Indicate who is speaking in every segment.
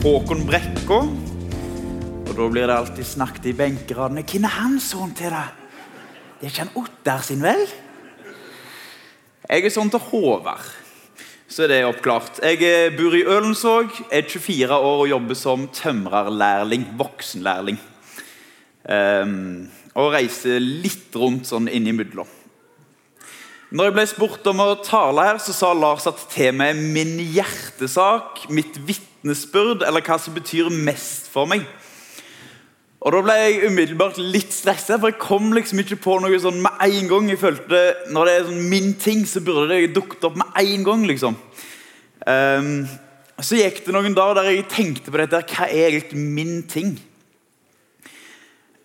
Speaker 1: Håkon Brekka. Og da blir det alltid snakket i benkeradene. Hvem er han sånn til, da? Det er ikke han Ottar sin, vel? Jeg er sånn til Håvard. Så er det oppklart. Jeg eh, bor i Ølensvåg, er 24 år og jobber som tømrerlærling. Voksenlærling. Um, og reiser litt rundt sånn innimellom. Når jeg ble spurt om å tale her, så sa Lars at temaet er min hjertesak, mitt vitnesbyrd, eller hva som betyr mest for meg. Og Da ble jeg umiddelbart litt stressa, for jeg kom liksom ikke på noe sånn med en gang. Jeg følte Når det er sånn min ting, så burde det dukket opp med en gang. liksom. Um, så gikk det noen dager der jeg tenkte på dette. Hva er egentlig min ting?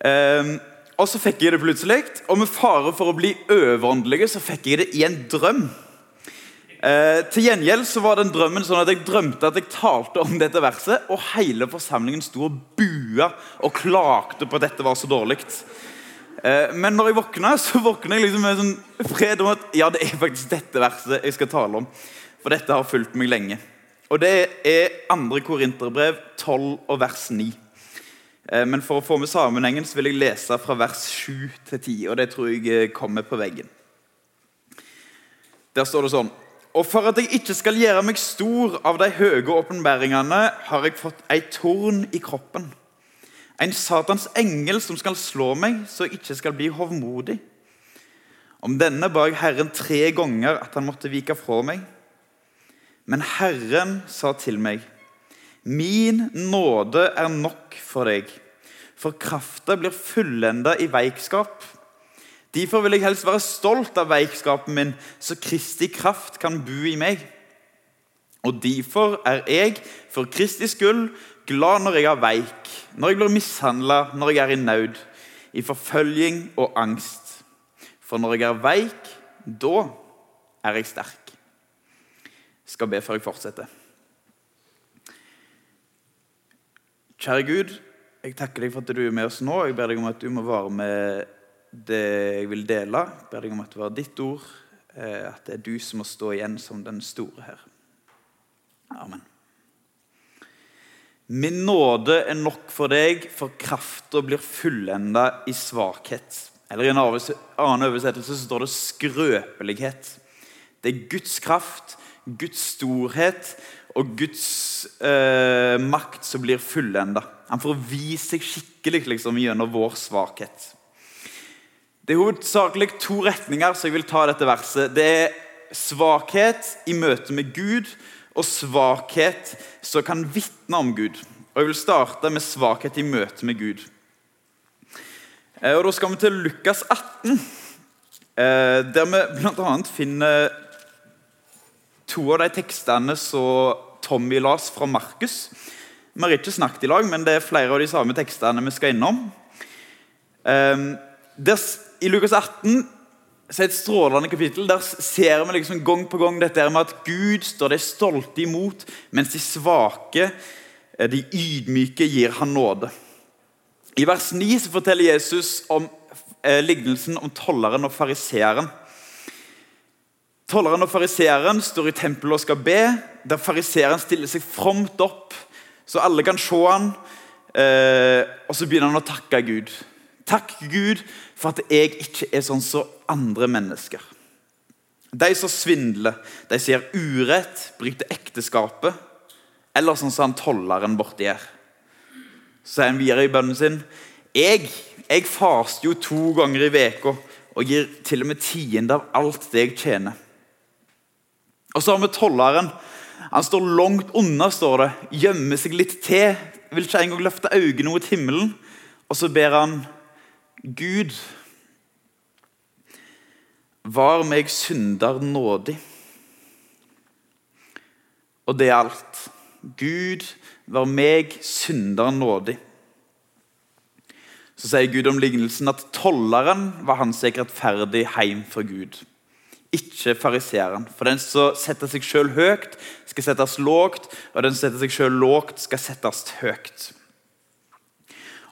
Speaker 1: Um, og så fikk jeg det plutselig, og med fare for å bli overåndelige så fikk jeg det i en drøm. Eh, til gjengjeld så var den drømmen sånn at jeg drømte at jeg talte om dette verset, og hele forsamlingen sto og bua og klagde på at dette var så dårlig. Eh, men når jeg våkna, så våkna jeg liksom med sånn fred om at ja, det er faktisk dette verset jeg skal tale om. For dette har fulgt meg lenge. Og det er 2. Korinterbrev 12 og vers 9. Eh, men for å få med sammenhengen så vil jeg lese fra vers 7 til 10. Og det tror jeg eh, kommer på veggen. Der står det sånn Og for at jeg ikke skal gjøre meg stor av de høye åpenbaringene, har jeg fått ei torn i kroppen. En Satans engel som skal slå meg, så jeg ikke skal bli hovmodig. Om denne ba jeg Herren tre ganger at han måtte vike fra meg. Men Herren sa til meg Min nåde er nok for deg, for krafta blir fullenda i veikskap. Derfor vil jeg helst være stolt av veikskapen min, så Kristi kraft kan bo i meg. Og derfor er jeg, for Kristi skyld, glad når jeg er veik, når jeg blir mishandla, når jeg er i nød, i forfølging og angst. For når jeg er veik, da er jeg sterk. Jeg skal be før jeg fortsetter. Kjære Gud, jeg takker deg for at du er med oss nå. Jeg ber deg om at du må være med det jeg vil dele. Ber deg om at det var ditt ord, eh, at det er du som må stå igjen som den store her. Amen. Min nåde er nok for deg, for krafta blir fullenda i svakhet. Eller I en annen oversettelse så står det skrøpelighet. Det er Guds kraft, Guds storhet og Guds eh, makt som blir fullenda. Han får vise seg skikkelig liksom, gjennom vår svakhet. Det er hovedsakelig to retninger som jeg vil ta dette verset. Det er svakhet i møte med Gud og svakhet som kan vitne om Gud. Og Jeg vil starte med svakhet i møte med Gud. Eh, og Da skal vi til Lukas 18, eh, der vi bl.a. finner to av de tekstene som Tommy las fra Markus. Vi har ikke snakket i lag, men det er flere av de samme tekstene vi skal innom. Der, I Lukas 18 så er et strålende kapittel. Der ser vi liksom gang på gang dette med at Gud står de stolte imot, mens de svake, eh, de ydmyke, gir han nåde. I vers 9 så forteller Jesus om eh, lignelsen om tolleren og fariseeren. Tolleren og fariseeren står i tempelet og skal be, der fariseeren stiller seg fromt opp, så alle kan se han, eh, og så begynner han å takke Gud. Takk, Gud, for at jeg ikke er sånn som andre mennesker. De som svindler, de som gjør urett, bryter ekteskapet, eller sånn som han tolleren borti her. Så sier han videre i bønnen sin jeg, jeg faster jo to ganger i veka og gir til og med tiende av alt det jeg tjener. Og så har vi tolleren. Han står langt unna, står det. Gjemmer seg litt til. Vil ikke engang løfte øynene mot himmelen. Og så ber han Gud, var meg synder nådig. Og det er alt. Gud, var meg synder nådig. Så sier Gud om lignelsen at tolleren var han gikk rettferdig hjem for Gud ikke fariseeren. For den som setter seg sjøl høyt, skal settes lågt, og den som setter seg sjøl lågt, skal settes høyt.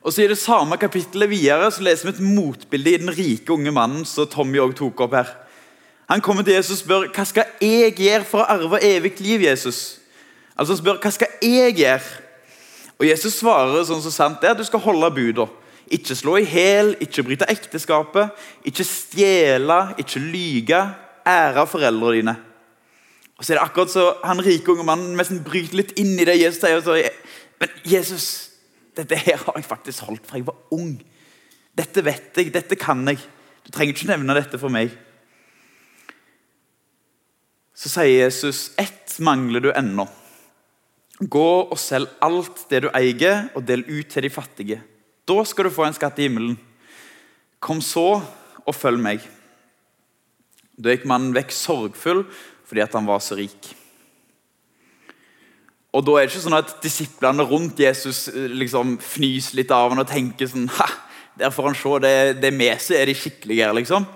Speaker 1: Og så I det samme kapittelet videre så leser vi et motbilde i den rike unge mannen som Tommy også tok opp her. Han kommer til Jesus og spør hva skal jeg gjøre for å arve evig liv. Jesus? Altså Han spør hva skal jeg gjøre? Og Jesus svarer sånn så sant det er at du skal holde buda. Ikke slå i hæl, ikke bryte ekteskapet, ikke stjele, ikke lyge. Ære foreldrene dine. Og så er det akkurat så Han rike unge mannen nesten bryter litt inn i det Jesus sier. Men Jesus, dette her har jeg faktisk holdt fra jeg var ung. Dette vet jeg, dette kan jeg. Du trenger ikke nevne dette for meg. Så sier Jesus, ett mangler du ennå. Gå og selg alt det du eier, og del ut til de fattige. Da skal du få en skatt i himmelen. Kom så og følg meg. Da gikk mannen vekk sorgfull fordi han var så rik. Og Da er det ikke sånn at disiplene rundt Jesus eh, liksom fnyser litt av ham og tenker sånn ha, der får han se, det, det med seg er de skikkelige her, liksom.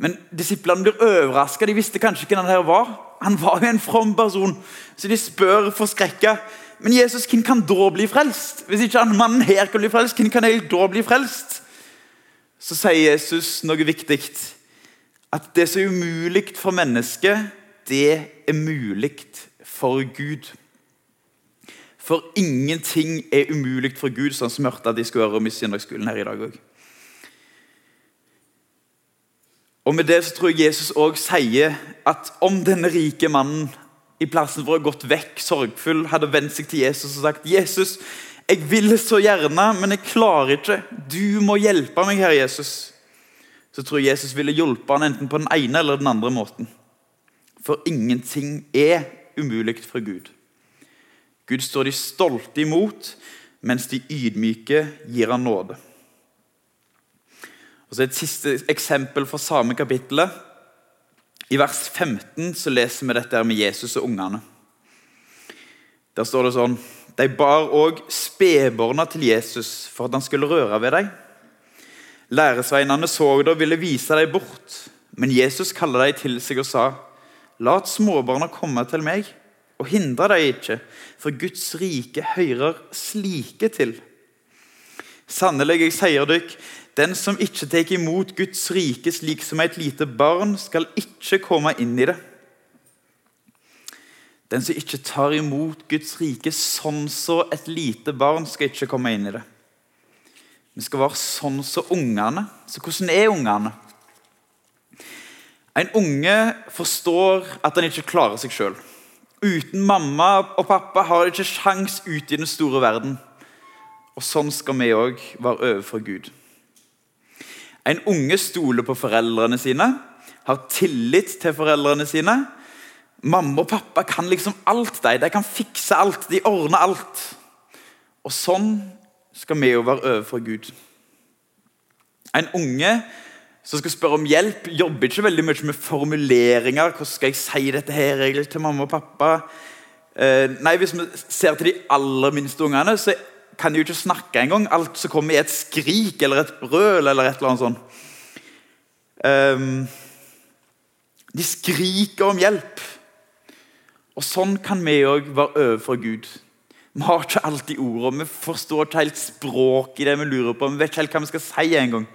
Speaker 1: Men disiplene blir overraska. De visste kanskje hvem han her var. Han var jo en from person, så de spør forskrekka. Men Jesus, hvem kan da bli frelst? Hvis ikke han mannen her kan bli frelst, hvem kan jeg da bli frelst? Så sier Jesus noe viktig. At det som er umulig for mennesket, det er mulig for Gud. For ingenting er umulig for Gud, sånn som hørte at de skulle høre om i søndagsskolen her i dag òg. Og Med det så tror jeg Jesus også sier at om denne rike mannen i plassen for å ha gått vekk sorgfull, hadde vendt seg til Jesus og sagt 'Jesus, jeg vil så gjerne, men jeg klarer ikke. Du må hjelpe meg, her, Jesus.' Så tror jeg Jesus ville hjulpet han enten på den ene eller den andre måten. For ingenting er umulig for Gud. Gud står de stolte imot, mens de ydmyke gir han nåde. Og så Et siste eksempel fra samme kapittelet. I vers 15 så leser vi dette med Jesus og ungene. Der står det sånn De bar òg spedbarna til Jesus for at han skulle røre ved dem. Læresveinene så det og ville vise dem bort. Men Jesus kalte dem til seg og sa, La småbarna komme til meg, og hindre dem ikke, for Guds rike hører slike til. Sannelig, jeg sier dykk, den som ikke tar imot Guds rike slik som et lite barn, skal ikke komme inn i det. Den som ikke tar imot Guds rike sånn så et lite barn, skal ikke komme inn i det. Vi skal være sånn som ungene. Så hvordan er ungene? En unge forstår at han ikke klarer seg sjøl. Uten mamma og pappa har de ikke sjans ute i den store verden. Og Sånn skal vi òg være overfor Gud. En unge stoler på foreldrene sine, har tillit til foreldrene sine. Mamma og pappa kan liksom alt. De, de kan fikse alt. De ordner alt. Og sånn skal vi jo være overfor Gud. En unge som skal spørre om hjelp, jobber ikke veldig mye med formuleringer. Hvordan skal jeg si dette her egentlig til mamma og pappa? Eh, nei, Hvis vi ser til de aller minste ungene, så kan de jo ikke snakke engang. Alt som kommer i et skrik eller et brøl eller et eller annet sånt. Eh, de skriker om hjelp. Og Sånn kan vi òg være overfor Gud. Vi har ikke alltid ordene, vi forstår ikke helt språket i det vi lurer på. Vi vet ikke helt hva vi skal si engang.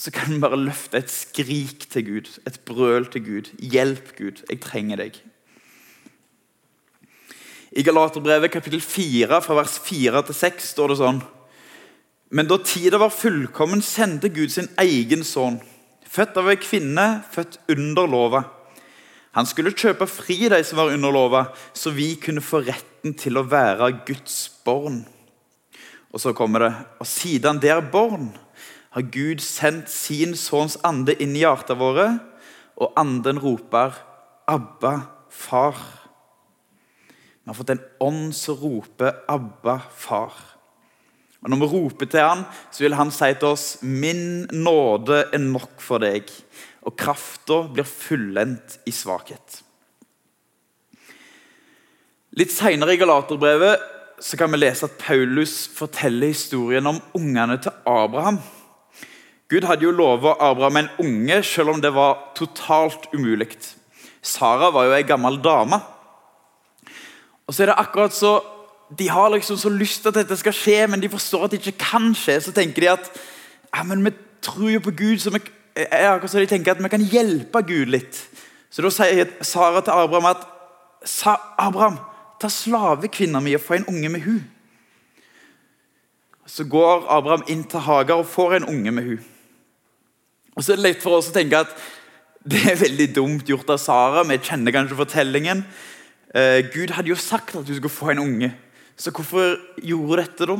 Speaker 1: Så kan vi bare løfte et skrik til Gud, et brøl til Gud. Hjelp, Gud. Jeg trenger deg. I Galaterbrevet kapittel 4, fra vers 4 til 6, står det sånn Men da tida var fullkommen, sendte Gud sin egen sønn, født av ei kvinne, født under lova. Han skulle kjøpe fri de som var under lova, så vi kunne få retten til å være Guds barn. Og så kommer det Og siden det er barn, har Gud sendt sin sønns ande inn i hjertet våre, og anden roper 'Abba, far'. Vi har fått en ånd som roper 'Abba, far'. Og Når vi roper til han, så vil han si til oss 'Min nåde er nok for deg', og krafta blir fullendt i svakhet. Litt senere i Galaterbrevet så kan vi lese at Paulus forteller historien om ungene til Abraham. Gud hadde jo lova Abraham en unge, selv om det var totalt umulig. Sara var jo ei gammel dame. Og så er det akkurat så De har liksom så lyst til at dette skal skje, men de forstår at det ikke kan skje. Så tenker de at ja, men vi tror jo på Gud, så vi, akkurat så de tenker at vi kan hjelpe Gud litt. Så da sier Sara til Abraham at Sa, Abraham, ta slavekvinna mi og få en unge med hun. så går Abraham inn til Hagar og får en unge med hun. Og så er det lett for oss å tenke at det er veldig dumt gjort av Sara. Vi kjenner kanskje fortellingen. Eh, Gud hadde jo sagt at du skulle få en unge, så hvorfor gjorde dette da?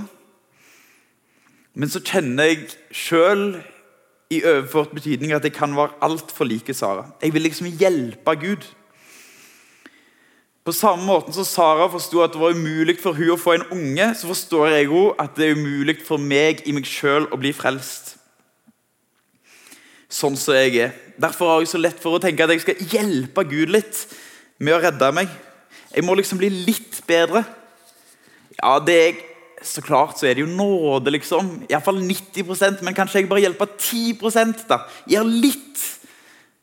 Speaker 1: Men så kjenner jeg sjøl i overført betydning at jeg kan være altfor like Sara. Jeg vil liksom hjelpe Gud. På samme måte som Sara forsto at det var umulig for hun å få en unge, så forstår jeg òg at det er umulig for meg i meg sjøl å bli frelst. Sånn som jeg er. Derfor har jeg så lett for å tenke at jeg skal hjelpe Gud litt med å redde meg. Jeg må liksom bli litt bedre. Ja, det er jeg. så klart så er det jo nåde, liksom. Iallfall 90% men kanskje jeg bare hjelper 10% da. Gjør litt,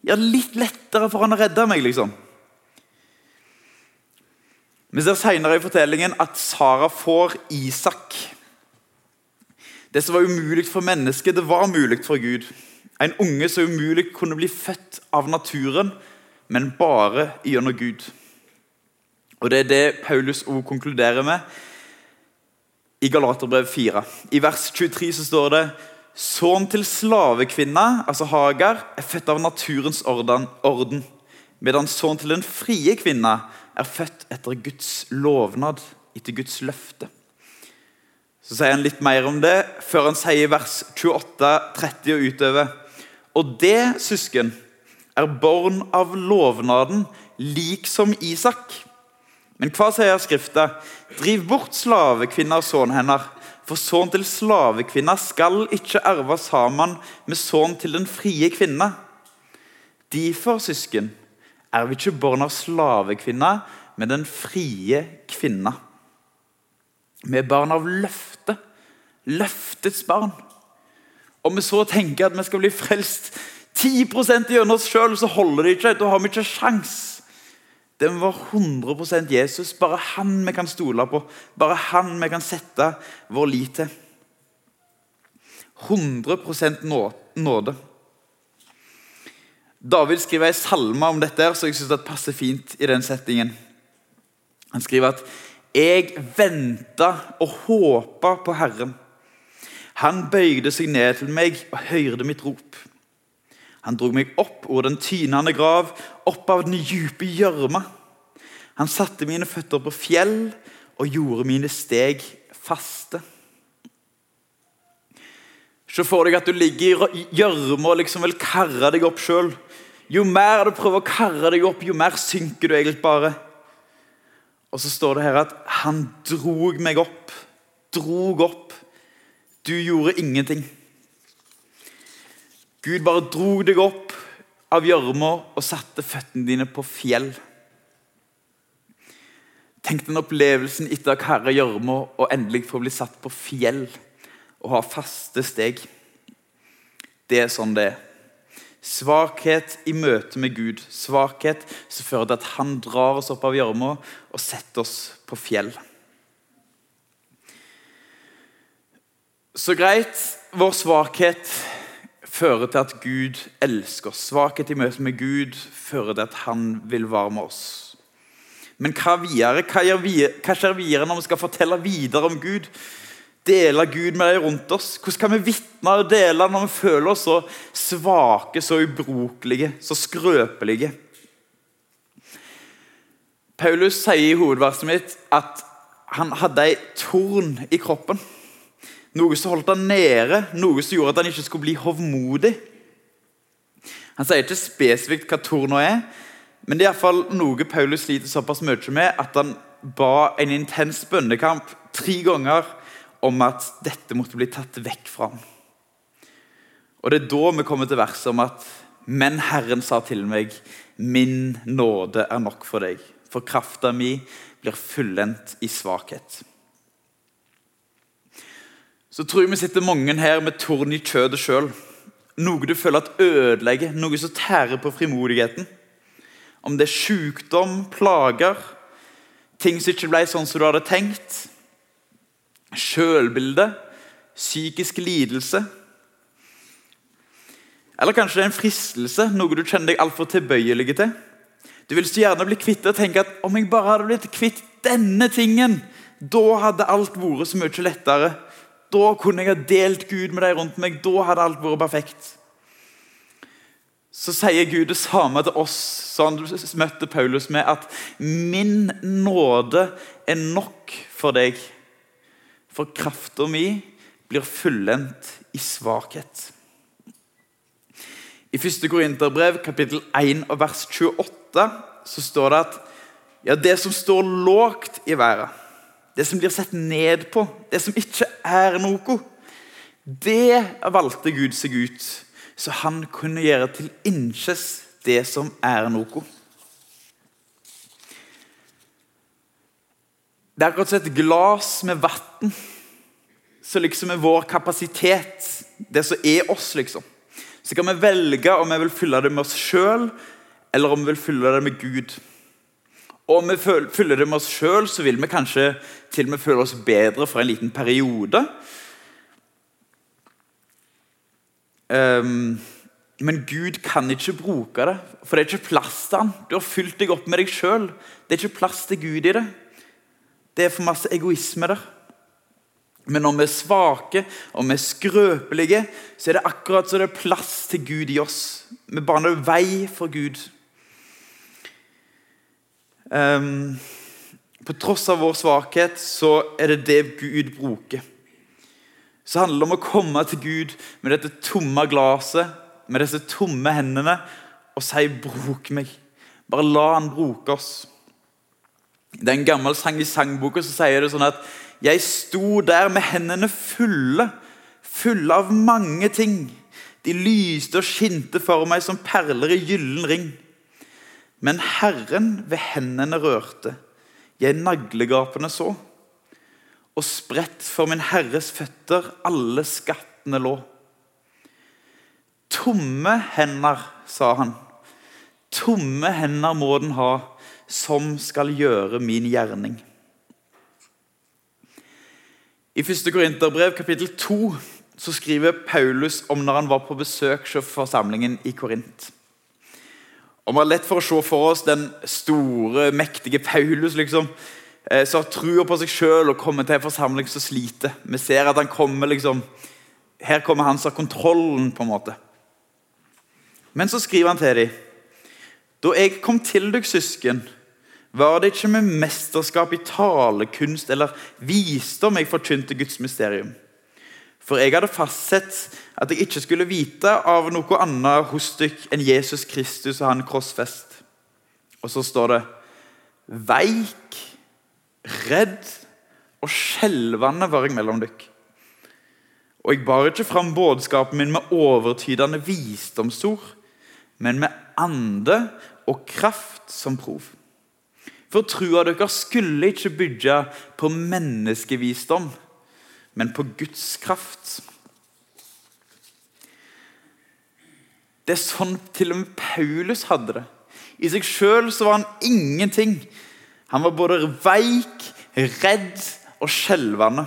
Speaker 1: gjør litt lettere for han å redde meg, liksom. Vi ser senere i fortellingen at Sara får Isak. Det som var umulig for mennesket, det var mulig for Gud. En unge som umulig kunne bli født av naturen, men bare gjennom Gud. Og Det er det Paulus òg konkluderer med i Galaterbrev 4. I vers 23 så står det Sønn til slavekvinna, altså Hagar, er født av naturens orden, orden medan sønn til den frie kvinna er født etter Guds lovnad, etter Guds løfte. Så sier han litt mer om det før han sier vers 28, 30 og utover. Og det, søsken, er barn av lovnaden, lik som Isak. Men hva sier Skrifta? Driv bort slavekvinna og sønnen hennes. For sønnen til slavekvinna skal ikke erve sammen med sønnen til den frie kvinna. Derfor, søsken, er vi ikke barn av slavekvinna, men den frie kvinna. Vi er barn av løftet. Løftets barn. Om vi så tenker at vi skal bli frelst 10 gjennom oss sjøl, så holder det ikke. Da har vi ikke sjans. Den var 100% Jesus. Bare han vi kan stole på. Bare han vi kan sette vår lit til. 100 nåde. David skriver en salme om dette, så jeg synes det passer fint i den settingen. Han skriver at 'Jeg venta og håpa på Herren'. Han bøyde seg ned til meg og hørte mitt rop. Han drog meg opp over den tynende grav, opp av den dype gjørma. Han satte mine føtter på fjell og gjorde mine steg faste. Se for deg at du ligger i gjørma og liksom vil karre deg opp sjøl. Jo mer du prøver å karre deg opp, jo mer synker du egentlig bare. Og så står det her at han drog meg opp. Drog opp. Du gjorde ingenting. Gud bare dro deg opp av gjørma og satte føttene dine på fjell. Tenk den opplevelsen etter å karre gjørma og endelig få bli satt på fjell og ha faste steg. Det er sånn det er. Svakhet i møte med Gud. Svakhet som fører til at han drar oss opp av gjørma og setter oss på fjell. Så greit, vår svakhet fører til at Gud elsker oss. Svakhet i møte med Gud fører til at han vil være med oss. Men hva videre? Hva, hva skjer videre når vi skal fortelle videre om Gud? Dele Gud med de rundt oss? Hvordan kan vi vitne og dele når vi føler oss så svake, så ubrukelige, så skrøpelige? Paulus sier i hovedverset mitt at han hadde ei torn i kroppen. Noe som holdt han nede, noe som gjorde at han ikke skulle bli hovmodig. Han sier ikke spesifikt hva torna er, men det er i fall noe Paulus sliter såpass mye med at han ba en intens bønnekamp tre ganger om at dette måtte bli tatt vekk fra ham. Og Det er da vi kommer til verset om at Men Herren sa til meg, min nåde er nok for deg, for krafta mi blir fullendt i svakhet så tror jeg vi sitter mange her med torn i kjødet sjøl. Noe du føler at ødelegger, noe som tærer på frimodigheten. Om det er sykdom, plager, ting som ikke ble sånn som du hadde tenkt. Sjølbilde, psykisk lidelse. Eller kanskje det er en fristelse, noe du kjenner deg altfor tilbøyelig til. Du vil så gjerne bli kvitt det og tenke at om jeg bare hadde blitt kvitt denne tingen, da hadde alt vært så mye lettere Da kunne jeg ha delt Gud med de rundt meg. Da hadde alt vært perfekt. Så sier Gud det samme til oss som han møtte Paulus med, at 'min nåde er nok for deg', for krafta mi blir fullendt i svakhet. I 1. Korinterbrev, kapittel 1 og vers 28, så står det at ja, det som står lågt i været, det som blir sett ned på, det som ikke er noe, det valgte Gud seg ut, så han kunne gjøre til innkjes det som er noe. Det er akkurat som et glass med vann, som liksom er vår kapasitet, det som er oss, liksom. Så kan vi velge om vi vil fylle det med oss sjøl, eller om vi vil fylle det med Gud. Og om vi fyller det med oss sjøl, så vil vi kanskje til og med føle oss bedre for en liten periode. Um, men Gud kan ikke bruke det, for det er ikke plass til han. Du har fylt deg opp med deg sjøl. Det er ikke plass til Gud i det. Det er for masse egoisme der. Men når vi er svake og vi er skrøpelige, så er det akkurat så det er plass til Gud i oss. Vi baner vei for Gud. Um, på tross av vår svakhet så er det det Gud bruker. Så handler det om å komme til Gud med dette tomme glasset, med disse tomme hendene, og si 'bruk meg'. Bare la han bruke oss. Det er en gammel sang i sangboka som sier det sånn at 'Jeg sto der med hendene fulle, fulle av mange ting'. De lyste og skinte for meg som perler i gyllen ring. Men Herren ved hendene rørte, jeg naglegapene så. Og spredt for min Herres føtter alle skattene lå. Tomme hender, sa han, tomme hender må den ha, som skal gjøre min gjerning. I 1. Korinterbrev kapittel 2 så skriver Paulus om når han var på besøk hos forsamlingen i Korint. Og Vi har lett for å se for oss den store, mektige Paulus liksom, eh, som har trua på seg sjøl og kommer til en forsamling som sliter. Vi ser at han kommer liksom, Her kommer han som har kontrollen, på en måte. Men så skriver han til dem Da jeg kom til dere, søsken, var det ikke med mesterskap i talekunst eller visdom jeg forkynte Guds mysterium. For jeg hadde fastsett at jeg ikke skulle vite av noe annet hos dere enn Jesus Kristus og han krossfest. Og så står det Veik, redd og skjelvende var jeg mellom dere. Og jeg bar ikke fram budskapen min med overtydende visdomsord, men med ande og kraft som prov. For trua deres skulle ikke bygge på menneskevisdom, men på Guds kraft. Det er sånn til og med Paulus hadde det. I seg sjøl var han ingenting. Han var både veik, redd og skjelvende.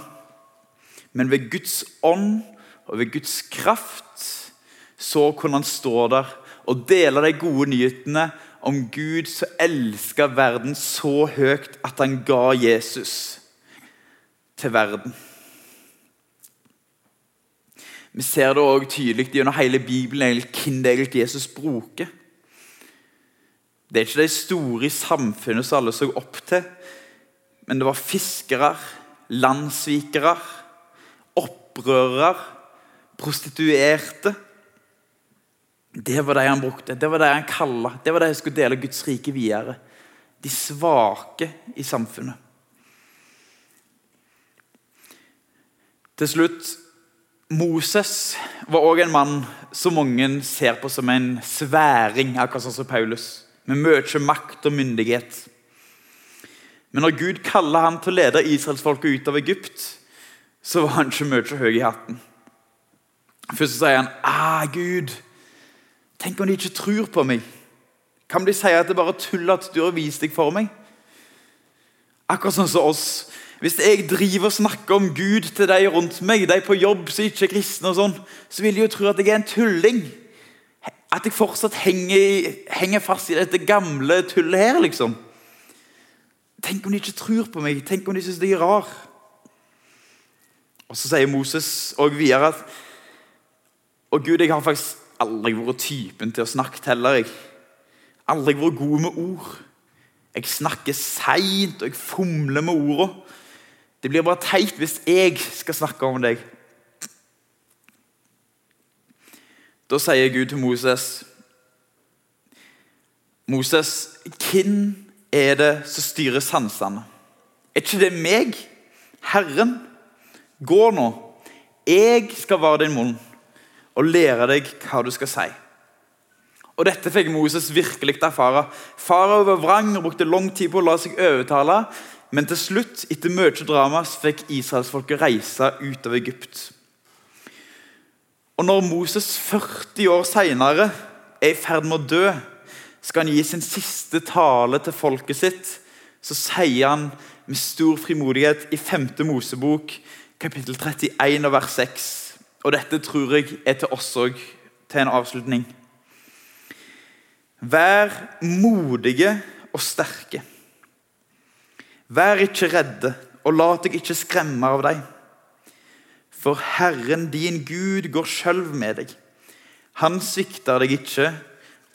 Speaker 1: Men ved Guds ånd og ved Guds kraft så kunne han stå der og dele de gode nyhetene om Gud som elska verden så høyt at han ga Jesus til verden. Vi ser det også tydelig gjennom hele Bibelen hvem det egentlig Jesus bruker. Det er ikke de store i samfunnet som alle så opp til, men det var fiskere, landssvikere, opprørere, prostituerte. Det var de han brukte, det var de han kalla, det var de som skulle dele Guds rike videre. De svake i samfunnet. Til slutt Moses var også en mann som mange ser på som en sværing, akkurat sånn som Paulus, med mye makt og myndighet. Men når Gud kaller han til å lede israelsfolket ut av Egypt, så var han ikke mye høy i hatten. Først sier han ah, Gud, tenk om de ikke tror på meg. Kan de si at det bare er tull at du har vist deg for meg? Akkurat sånn som oss hvis jeg driver og snakker om Gud til de rundt meg, de på jobb som ikke er kristne, og sånn, så vil de jo tro at jeg er en tulling. At jeg fortsatt henger, henger fast i dette gamle tullet her, liksom. Tenk om de ikke tror på meg. Tenk om de syns jeg er rar. Og Så sier Moses og videre at Og Gud, jeg har faktisk aldri vært typen til å snakke heller. Jeg aldri vært god med ord. Jeg snakker seint, og jeg fomler med ordene. Det blir bare teit hvis jeg skal snakke om deg. Da sier Gud til Moses Moses, hvem er det som styrer sansene? Er ikke det meg? Herren? Gå nå. Jeg skal være din munn og lære deg hva du skal si. Og Dette fikk Moses virkelig erfare. Farao var vrang og brukte lang tid på å la seg overtale. Men til slutt, etter mye drama, fikk israelsfolket reise ut av Egypt. Og Når Moses 40 år senere er i ferd med å dø, skal han gi sin siste tale til folket sitt, så sier han med stor frimodighet i 5. Mosebok, kapittel 31 og vers 6. Og dette tror jeg er til oss òg, til en avslutning. Vær modige og sterke. Vær ikke redde, og la deg ikke skremme av dem. For Herren din Gud går sjøl med deg. Han svikter deg ikke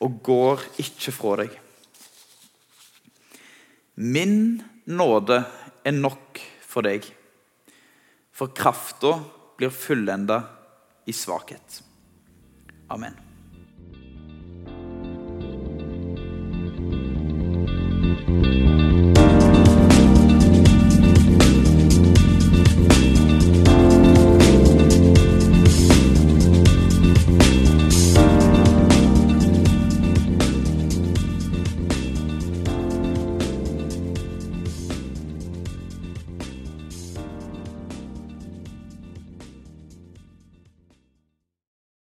Speaker 1: og går ikke fra deg. Min nåde er nok for deg, for krafta blir fullenda i svakhet. Amen.
Speaker 2: thank